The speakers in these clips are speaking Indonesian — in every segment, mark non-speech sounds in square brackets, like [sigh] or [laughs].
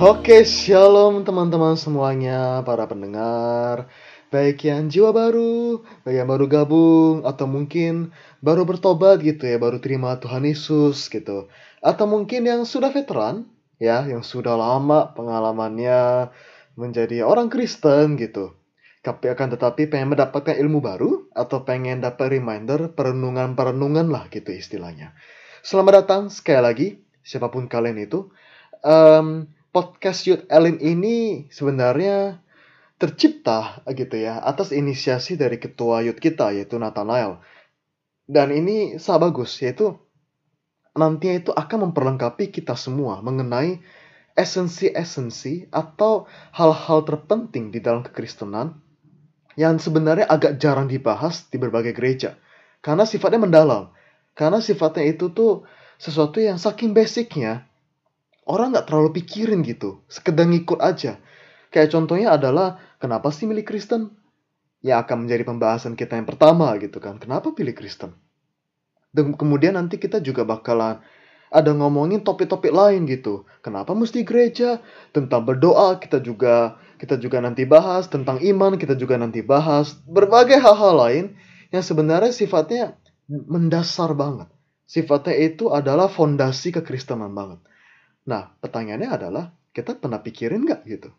Oke, shalom teman-teman semuanya, para pendengar. Baik yang jiwa baru, baik yang baru gabung, atau mungkin baru bertobat gitu ya, baru terima Tuhan Yesus gitu. Atau mungkin yang sudah veteran, ya, yang sudah lama pengalamannya menjadi orang Kristen gitu. Tapi akan tetapi pengen mendapatkan ilmu baru, atau pengen dapat reminder, perenungan-perenungan lah gitu istilahnya. Selamat datang sekali lagi, siapa pun kalian itu. Em, podcast Youth Elin ini sebenarnya tercipta gitu ya atas inisiasi dari ketua youth kita yaitu Nathanael. Dan ini sangat bagus yaitu nantinya itu akan memperlengkapi kita semua mengenai esensi-esensi atau hal-hal terpenting di dalam kekristenan yang sebenarnya agak jarang dibahas di berbagai gereja karena sifatnya mendalam. Karena sifatnya itu tuh sesuatu yang saking basicnya orang nggak terlalu pikirin gitu, sekedar ngikut aja. Kayak contohnya adalah kenapa sih milih Kristen? Ya akan menjadi pembahasan kita yang pertama gitu kan. Kenapa pilih Kristen? Dan kemudian nanti kita juga bakalan ada ngomongin topik-topik lain gitu. Kenapa mesti gereja? Tentang berdoa kita juga kita juga nanti bahas tentang iman kita juga nanti bahas berbagai hal-hal lain yang sebenarnya sifatnya mendasar banget. Sifatnya itu adalah fondasi kekristenan banget. Nah, pertanyaannya adalah, kita pernah pikirin nggak gitu?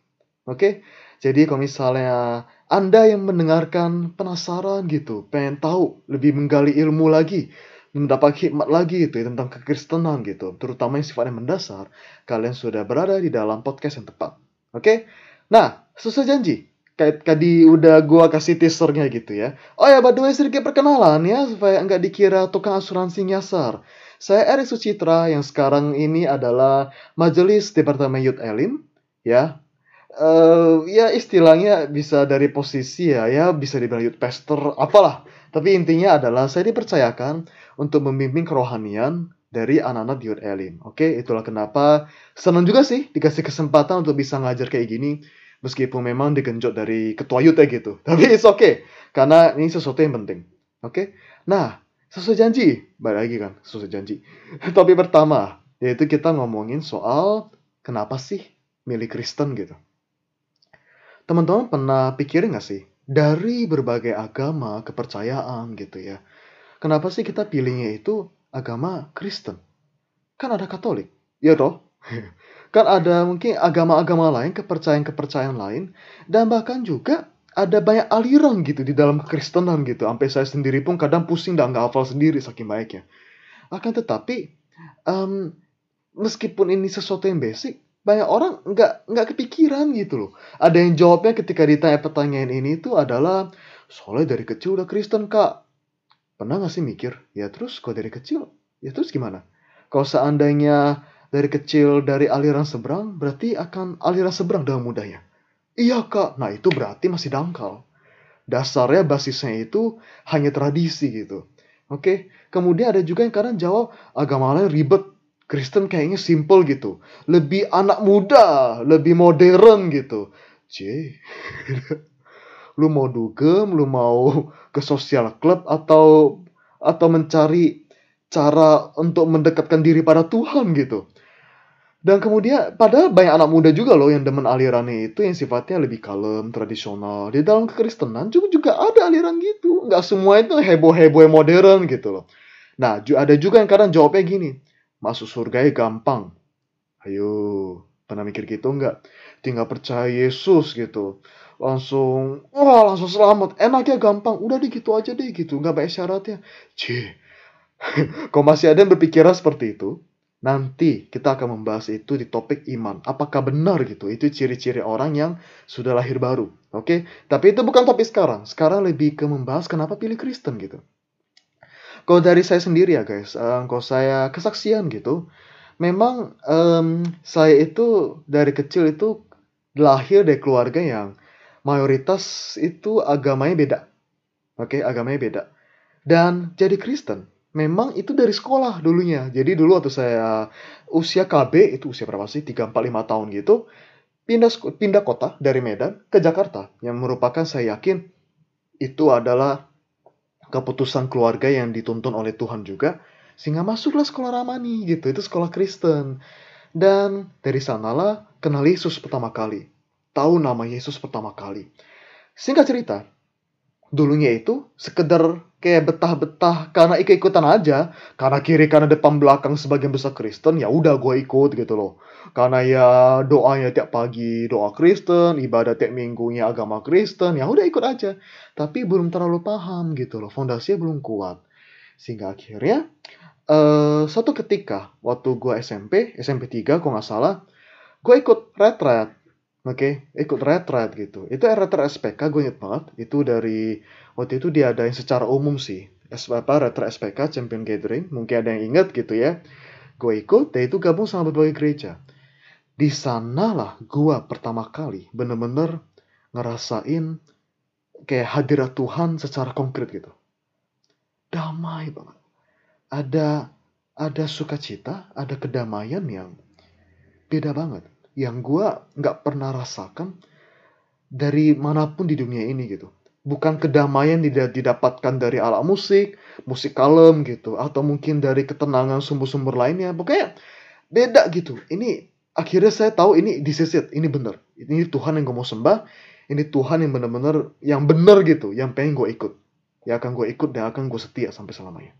Oke, jadi kalau misalnya Anda yang mendengarkan penasaran gitu, pengen tahu, lebih menggali ilmu lagi, mendapat hikmat lagi gitu ya, tentang kekristenan gitu, terutama yang sifatnya mendasar, kalian sudah berada di dalam podcast yang tepat. Oke, nah, sesuai janji, kayak tadi udah gua kasih teasernya gitu ya. Oh ya, by the way sedikit perkenalan ya, supaya nggak dikira tukang asuransi nyasar. Saya Erik Sucitra yang sekarang ini adalah Majelis Departemen Youth Elim, ya. Uh, ya istilahnya bisa dari posisi ya, ya bisa dibilang youth pastor, apalah. Tapi intinya adalah saya dipercayakan untuk membimbing kerohanian dari anak-anak Youth Elim. Oke, itulah kenapa senang juga sih dikasih kesempatan untuk bisa ngajar kayak gini. Meskipun memang digenjot dari ketua youth ya gitu. [laughs] Tapi it's okay. Karena ini sesuatu yang penting. Oke. Nah, sesuai janji. Balik lagi kan, sesuai janji. [laughs] Topik pertama, yaitu kita ngomongin soal kenapa sih milih Kristen gitu. Teman-teman pernah pikirin gak sih? Dari berbagai agama, kepercayaan gitu ya. Kenapa sih kita pilihnya itu agama Kristen? Kan ada Katolik, ya toh? [laughs] kan ada mungkin agama-agama lain, kepercayaan-kepercayaan lain, dan bahkan juga ada banyak aliran gitu di dalam kekristenan gitu. Sampai saya sendiri pun kadang pusing dan nggak hafal sendiri saking baiknya. Akan tetapi, um, meskipun ini sesuatu yang basic, banyak orang nggak nggak kepikiran gitu loh. Ada yang jawabnya ketika ditanya pertanyaan ini itu adalah, soalnya dari kecil udah Kristen kak. Pernah nggak sih mikir? Ya terus kalau dari kecil, ya terus gimana? Kalau seandainya dari kecil dari aliran seberang, berarti akan aliran seberang dengan mudahnya. Iya kak, nah itu berarti masih dangkal. Dasarnya basisnya itu hanya tradisi gitu. Oke, kemudian ada juga yang kadang jawab agama lain ribet. Kristen kayaknya simple gitu. Lebih anak muda, lebih modern gitu. C, [laughs] lu mau dugem, lu mau ke sosial club atau atau mencari cara untuk mendekatkan diri pada Tuhan gitu. Dan kemudian, padahal banyak anak muda juga loh yang demen alirannya itu yang sifatnya lebih kalem, tradisional. Di dalam kekristenan juga, juga ada aliran gitu. Nggak semua itu heboh-heboh modern gitu loh. Nah, ada juga yang kadang jawabnya gini. Masuk surga ya gampang. Ayo, pernah mikir gitu nggak? Tinggal percaya Yesus gitu. Langsung, wah langsung selamat. Enaknya gampang. Udah deh gitu aja deh gitu. Nggak banyak syaratnya. Cih. [laughs] Kok masih ada yang berpikiran seperti itu? Nanti kita akan membahas itu di topik iman. Apakah benar gitu? Itu ciri-ciri orang yang sudah lahir baru. Oke? Tapi itu bukan topik sekarang. Sekarang lebih ke membahas kenapa pilih Kristen gitu. Kalau dari saya sendiri ya guys, um, kalau saya kesaksian gitu, memang um, saya itu dari kecil itu lahir dari keluarga yang mayoritas itu agamanya beda. Oke, agamanya beda. Dan jadi Kristen memang itu dari sekolah dulunya. Jadi dulu waktu saya usia KB itu usia berapa sih? 3 4 5 tahun gitu. Pindah pindah kota dari Medan ke Jakarta yang merupakan saya yakin itu adalah keputusan keluarga yang dituntun oleh Tuhan juga sehingga masuklah sekolah Ramani gitu. Itu sekolah Kristen. Dan dari sanalah kenal Yesus pertama kali. Tahu nama Yesus pertama kali. Singkat cerita, dulunya itu sekedar kayak betah-betah karena ikut-ikutan aja. Karena kiri karena depan belakang sebagian besar Kristen ya udah gue ikut gitu loh. Karena ya doanya tiap pagi doa Kristen ibadah tiap minggunya agama Kristen ya udah ikut aja. Tapi belum terlalu paham gitu loh fondasinya belum kuat. Sehingga akhirnya uh, suatu ketika waktu gue SMP SMP 3 kok nggak salah gue ikut retret Oke, okay, ikut retret gitu. Itu retret SPK gue inget banget. Itu dari waktu itu dia ada yang secara umum sih. apa retret SPK Champion Gathering. Mungkin ada yang inget gitu ya. Gue ikut, dan itu gabung sama berbagai gereja. Di sanalah gue pertama kali bener-bener ngerasain kayak hadirat Tuhan secara konkret gitu. Damai banget. Ada ada sukacita, ada kedamaian yang beda banget yang gue nggak pernah rasakan dari mana pun di dunia ini gitu. Bukan kedamaian tidak didapatkan dari alat musik, musik kalem gitu, atau mungkin dari ketenangan sumber-sumber lainnya. Pokoknya beda gitu. Ini akhirnya saya tahu ini disisit, ini bener. Ini Tuhan yang gue mau sembah, ini Tuhan yang bener-bener yang bener gitu, yang pengen gue ikut. Ya akan gue ikut dan akan gue setia sampai selamanya.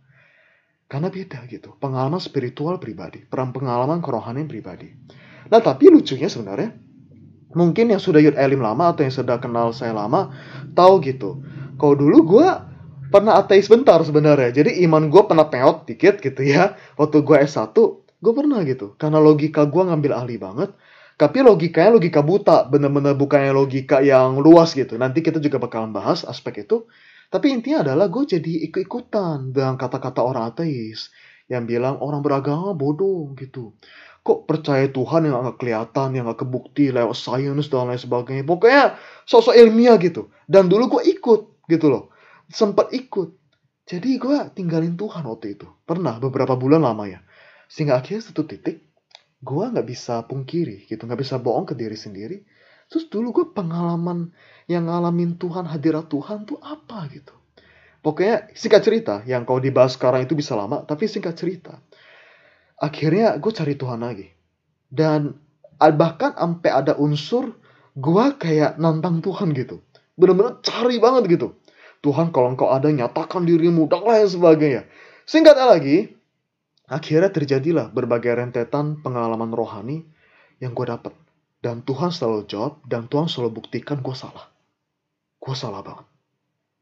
Karena beda gitu, pengalaman spiritual pribadi, perang pengalaman kerohanian pribadi. Nah tapi lucunya sebenarnya mungkin yang sudah Yud Elim lama atau yang sudah kenal saya lama tahu gitu. Kalau dulu gue pernah ateis bentar sebenarnya. Jadi iman gue pernah peot dikit gitu ya. Waktu gue S1 gue pernah gitu. Karena logika gue ngambil ahli banget. Tapi logikanya logika buta. Bener-bener bukannya logika yang luas gitu. Nanti kita juga bakalan bahas aspek itu. Tapi intinya adalah gue jadi ikut-ikutan dengan kata-kata orang ateis. Yang bilang orang beragama bodoh gitu kok percaya Tuhan yang agak kelihatan, yang agak kebukti lewat sains dan lain sebagainya. Pokoknya sosok ilmiah gitu. Dan dulu gue ikut gitu loh. Sempat ikut. Jadi gue tinggalin Tuhan waktu itu. Pernah beberapa bulan lama ya. Sehingga akhirnya satu titik gue nggak bisa pungkiri gitu. nggak bisa bohong ke diri sendiri. Terus dulu gue pengalaman yang ngalamin Tuhan, hadirat Tuhan tuh apa gitu. Pokoknya singkat cerita, yang kau dibahas sekarang itu bisa lama, tapi singkat cerita akhirnya gue cari Tuhan lagi. Dan bahkan sampai ada unsur gue kayak nantang Tuhan gitu. Bener-bener cari banget gitu. Tuhan kalau engkau ada nyatakan dirimu dan lain sebagainya. Singkatnya lagi akhirnya terjadilah berbagai rentetan pengalaman rohani yang gue dapet. Dan Tuhan selalu jawab dan Tuhan selalu buktikan gue salah. Gue salah banget.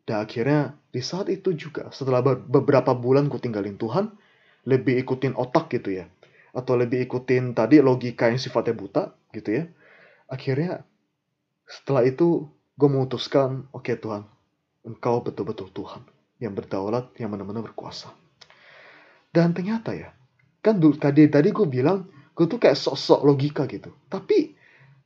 Dan akhirnya di saat itu juga setelah beberapa bulan gue tinggalin Tuhan lebih ikutin otak gitu ya. Atau lebih ikutin tadi logika yang sifatnya buta gitu ya. Akhirnya setelah itu gue memutuskan oke okay, Tuhan engkau betul-betul Tuhan yang berdaulat yang benar-benar berkuasa. Dan ternyata ya kan tadi tadi gue bilang gue tuh kayak sok-sok logika gitu. Tapi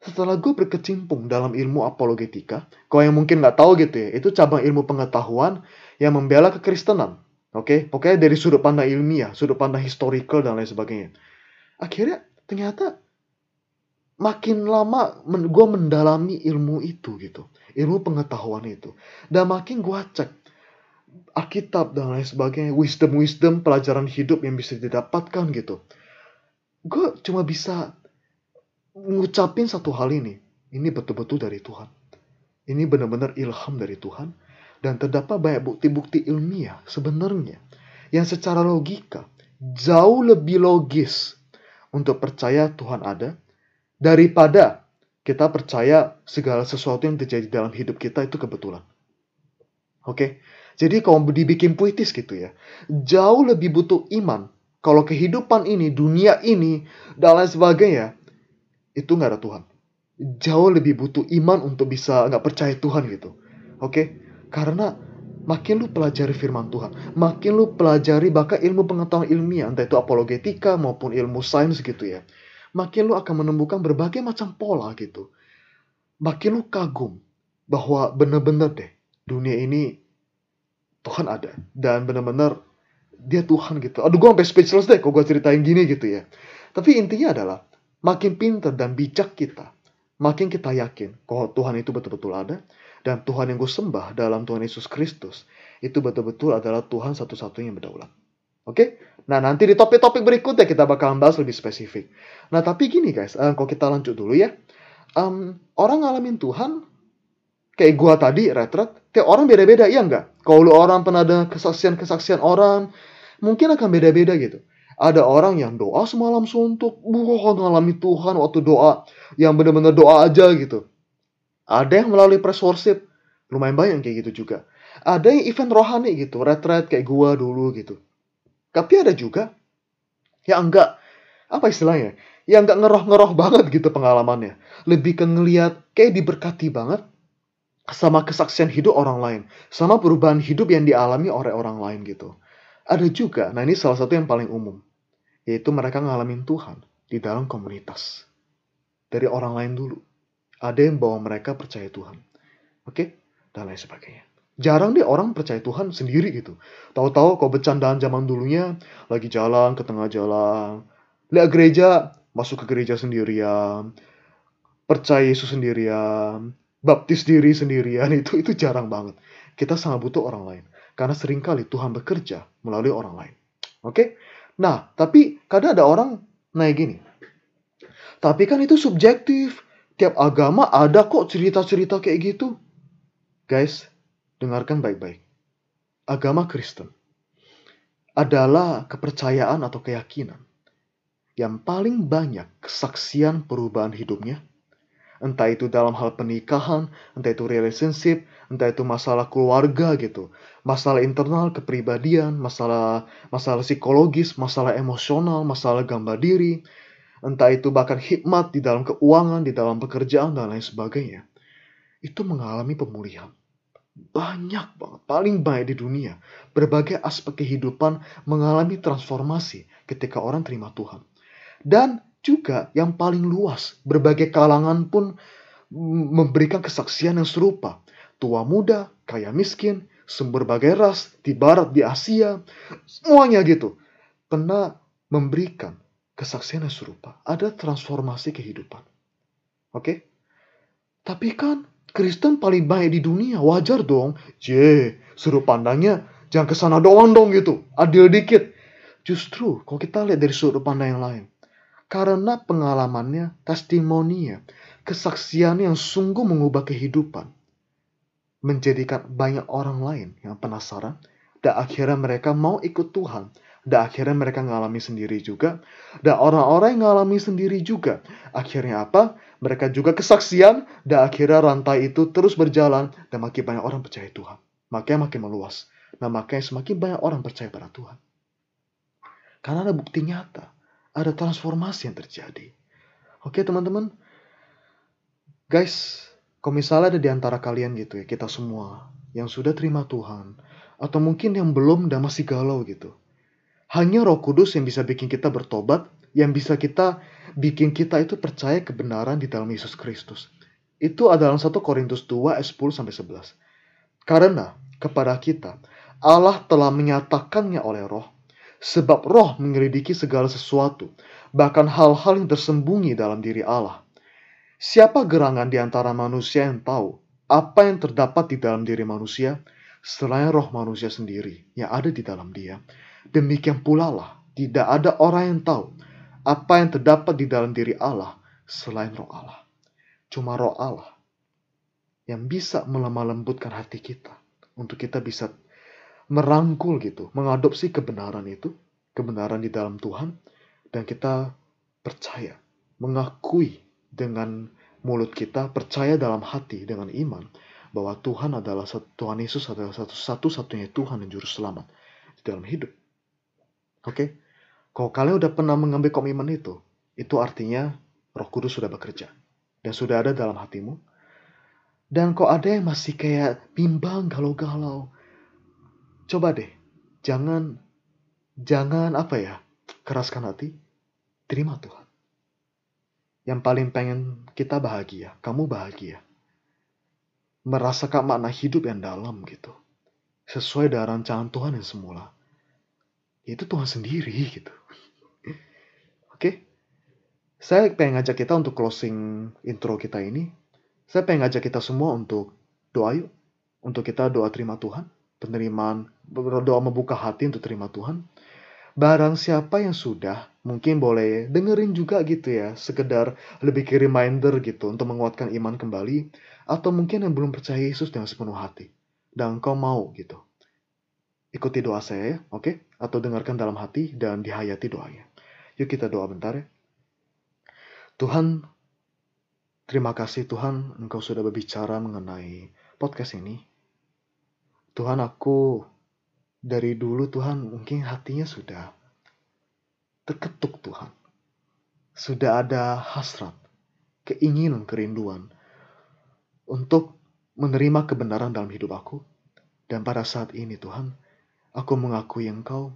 setelah gue berkecimpung dalam ilmu apologetika, kau yang mungkin nggak tahu gitu ya, itu cabang ilmu pengetahuan yang membela kekristenan. Oke, okay? pokoknya dari sudut pandang ilmiah, sudut pandang historical dan lain sebagainya. Akhirnya ternyata makin lama men, gue mendalami ilmu itu gitu, ilmu pengetahuan itu, dan makin gue cek Alkitab dan lain sebagainya, wisdom wisdom pelajaran hidup yang bisa didapatkan gitu. Gue cuma bisa ngucapin satu hal ini, ini betul-betul dari Tuhan. Ini benar-benar ilham dari Tuhan dan terdapat banyak bukti-bukti ilmiah sebenarnya yang secara logika jauh lebih logis untuk percaya Tuhan ada daripada kita percaya segala sesuatu yang terjadi dalam hidup kita itu kebetulan. Oke, jadi kalau dibikin puitis gitu ya, jauh lebih butuh iman. Kalau kehidupan ini, dunia ini, dan lain sebagainya, itu nggak ada Tuhan. Jauh lebih butuh iman untuk bisa nggak percaya Tuhan gitu. Oke, karena makin lu pelajari firman Tuhan, makin lu pelajari bahkan ilmu pengetahuan ilmiah, entah itu apologetika maupun ilmu sains gitu ya, makin lu akan menemukan berbagai macam pola gitu. Makin lu kagum bahwa benar-benar deh dunia ini Tuhan ada dan benar-benar dia Tuhan gitu. Aduh gue sampai speechless deh kalau gue ceritain gini gitu ya. Tapi intinya adalah makin pintar dan bijak kita, makin kita yakin bahwa Tuhan itu betul-betul ada dan Tuhan yang gue sembah dalam Tuhan Yesus Kristus itu betul-betul adalah Tuhan satu-satunya yang berdaulat. Oke? Nah, nanti di topik-topik berikutnya kita bakal bahas lebih spesifik. Nah, tapi gini guys, uh, kalau kita lanjut dulu ya. Um, orang ngalamin Tuhan, kayak gua tadi, retret, tiap orang beda-beda, iya nggak? Kalau lu orang pernah ada kesaksian-kesaksian orang, mungkin akan beda-beda gitu. Ada orang yang doa semalam suntuk, wah ngalami Tuhan waktu doa, yang benar-benar doa aja gitu. Ada yang melalui press worship, lumayan banyak kayak gitu juga. Ada yang event rohani gitu, retret kayak gua dulu gitu. Tapi ada juga yang enggak, apa istilahnya, yang enggak ngeroh-ngeroh banget gitu pengalamannya. Lebih ke ngeliat kayak diberkati banget sama kesaksian hidup orang lain, sama perubahan hidup yang dialami oleh orang lain gitu. Ada juga, nah ini salah satu yang paling umum, yaitu mereka ngalamin Tuhan di dalam komunitas. Dari orang lain dulu. Ada yang bawa mereka percaya Tuhan. Oke? Dan lain sebagainya. Jarang deh orang percaya Tuhan sendiri gitu. Tahu-tahu kau bercandaan zaman dulunya, lagi jalan ke tengah jalan. Lihat gereja, masuk ke gereja sendirian. Percaya Yesus sendirian baptis diri sendirian [laughs] itu itu jarang banget. Kita sangat butuh orang lain karena sering kali Tuhan bekerja melalui orang lain. Oke? Nah, tapi kadang ada orang naik gini. Tapi kan itu subjektif. Tiap agama ada kok cerita-cerita kayak gitu. Guys, dengarkan baik-baik. Agama Kristen adalah kepercayaan atau keyakinan yang paling banyak kesaksian perubahan hidupnya entah itu dalam hal pernikahan, entah itu relationship, entah itu masalah keluarga gitu, masalah internal kepribadian, masalah masalah psikologis, masalah emosional, masalah gambar diri, entah itu bahkan hikmat di dalam keuangan, di dalam pekerjaan dan lain sebagainya. Itu mengalami pemulihan. Banyak banget, paling banyak di dunia. Berbagai aspek kehidupan mengalami transformasi ketika orang terima Tuhan. Dan juga yang paling luas. Berbagai kalangan pun memberikan kesaksian yang serupa. Tua muda, kaya miskin, berbagai ras, di barat, di Asia, semuanya gitu. Pernah memberikan kesaksian yang serupa. Ada transformasi kehidupan. Oke? Okay? Tapi kan Kristen paling baik di dunia, wajar dong. J, suruh pandangnya jangan ke sana doang dong gitu. Adil dikit. Justru kalau kita lihat dari sudut pandang yang lain, karena pengalamannya, testimoninya, kesaksian yang sungguh mengubah kehidupan. Menjadikan banyak orang lain yang penasaran, dan akhirnya mereka mau ikut Tuhan. Dan akhirnya mereka ngalami sendiri juga. Dan orang-orang yang ngalami sendiri juga. Akhirnya apa? Mereka juga kesaksian. Dan akhirnya rantai itu terus berjalan. Dan makin banyak orang percaya Tuhan. Makanya makin meluas. Nah makanya semakin banyak orang percaya pada Tuhan. Karena ada bukti nyata ada transformasi yang terjadi. Oke teman-teman, guys, kalau misalnya ada di antara kalian gitu ya, kita semua yang sudah terima Tuhan, atau mungkin yang belum dan masih galau gitu. Hanya roh kudus yang bisa bikin kita bertobat, yang bisa kita bikin kita itu percaya kebenaran di dalam Yesus Kristus. Itu adalah 1 Korintus 2 ayat 10 sampai 11. Karena kepada kita Allah telah menyatakannya oleh roh Sebab roh menyelidiki segala sesuatu, bahkan hal-hal yang tersembunyi dalam diri Allah. Siapa gerangan di antara manusia yang tahu apa yang terdapat di dalam diri manusia selain roh manusia sendiri yang ada di dalam dia? Demikian pula lah, tidak ada orang yang tahu apa yang terdapat di dalam diri Allah selain roh Allah. Cuma roh Allah yang bisa melemah lembutkan hati kita untuk kita bisa merangkul gitu, mengadopsi kebenaran itu, kebenaran di dalam Tuhan, dan kita percaya, mengakui dengan mulut kita, percaya dalam hati dengan iman bahwa Tuhan adalah Tuhan Yesus adalah satu satu-satunya Tuhan dan juru selamat di dalam hidup. Oke, okay? kalau kalian udah pernah mengambil komitmen itu, itu artinya Roh Kudus sudah bekerja dan sudah ada dalam hatimu. Dan kok ada yang masih kayak bimbang, galau-galau, Coba deh, jangan jangan apa ya, keraskan hati, terima Tuhan. Yang paling pengen kita bahagia, kamu bahagia. Merasakan makna hidup yang dalam gitu. Sesuai dengan rancangan Tuhan yang semula. Itu Tuhan sendiri gitu. Oke? Saya pengen ngajak kita untuk closing intro kita ini. Saya pengen ngajak kita semua untuk doa yuk. Untuk kita doa terima Tuhan penerimaan berdoa membuka hati untuk terima Tuhan. Barang siapa yang sudah, mungkin boleh dengerin juga gitu ya, sekedar lebih ke reminder gitu untuk menguatkan iman kembali, atau mungkin yang belum percaya Yesus dengan sepenuh hati, dan kau mau gitu. Ikuti doa saya ya, oke? Okay? Atau dengarkan dalam hati dan dihayati doanya. Yuk kita doa bentar ya. Tuhan, terima kasih Tuhan, Engkau sudah berbicara mengenai podcast ini. Tuhan, aku dari dulu Tuhan mungkin hatinya sudah terketuk Tuhan. Sudah ada hasrat, keinginan, kerinduan untuk menerima kebenaran dalam hidup aku. Dan pada saat ini Tuhan, aku mengakui Engkau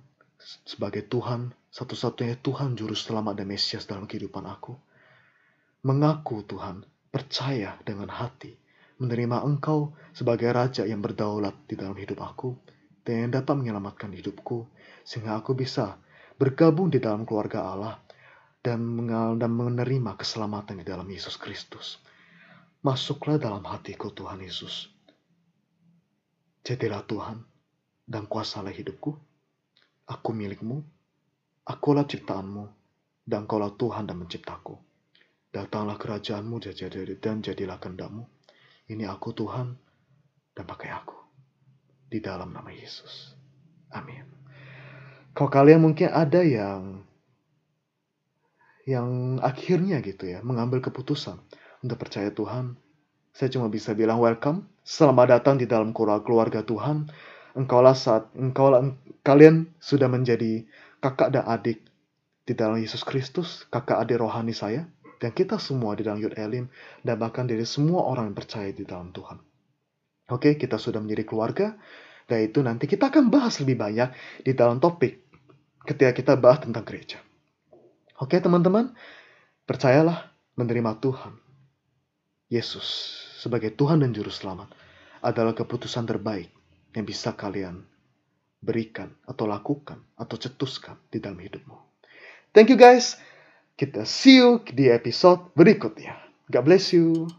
sebagai Tuhan, satu-satunya Tuhan Juru Selamat dan Mesias dalam kehidupan aku. Mengaku Tuhan, percaya dengan hati, menerima Engkau sebagai Raja yang berdaulat di dalam hidup aku dan yang dapat menyelamatkan hidupku, sehingga aku bisa bergabung di dalam keluarga Allah dan, dan menerima keselamatan di dalam Yesus Kristus. Masuklah dalam hatiku Tuhan Yesus. Jadilah Tuhan dan kuasalah hidupku. Aku milikmu, akulah ciptaanmu, dan kaulah Tuhan dan menciptaku. Datanglah kerajaanmu dan jadilah kehendakmu. Ini aku Tuhan, dan pakai aku di dalam nama Yesus. Amin. Kalau kalian mungkin ada yang yang akhirnya gitu ya mengambil keputusan untuk percaya Tuhan, saya cuma bisa bilang welcome, selamat datang di dalam keluarga Tuhan. Engkaulah saat engkaulah kalian sudah menjadi kakak dan adik di dalam Yesus Kristus, kakak adik rohani saya, dan kita semua di dalam Yud Elim, dan bahkan dari semua orang yang percaya di dalam Tuhan. Oke, kita sudah menjadi keluarga, dan itu nanti kita akan bahas lebih banyak di dalam topik ketika kita bahas tentang gereja. Oke teman-teman, percayalah menerima Tuhan. Yesus sebagai Tuhan dan Juru Selamat adalah keputusan terbaik yang bisa kalian berikan atau lakukan atau cetuskan di dalam hidupmu. Thank you guys. Kita see you di episode berikutnya. God bless you.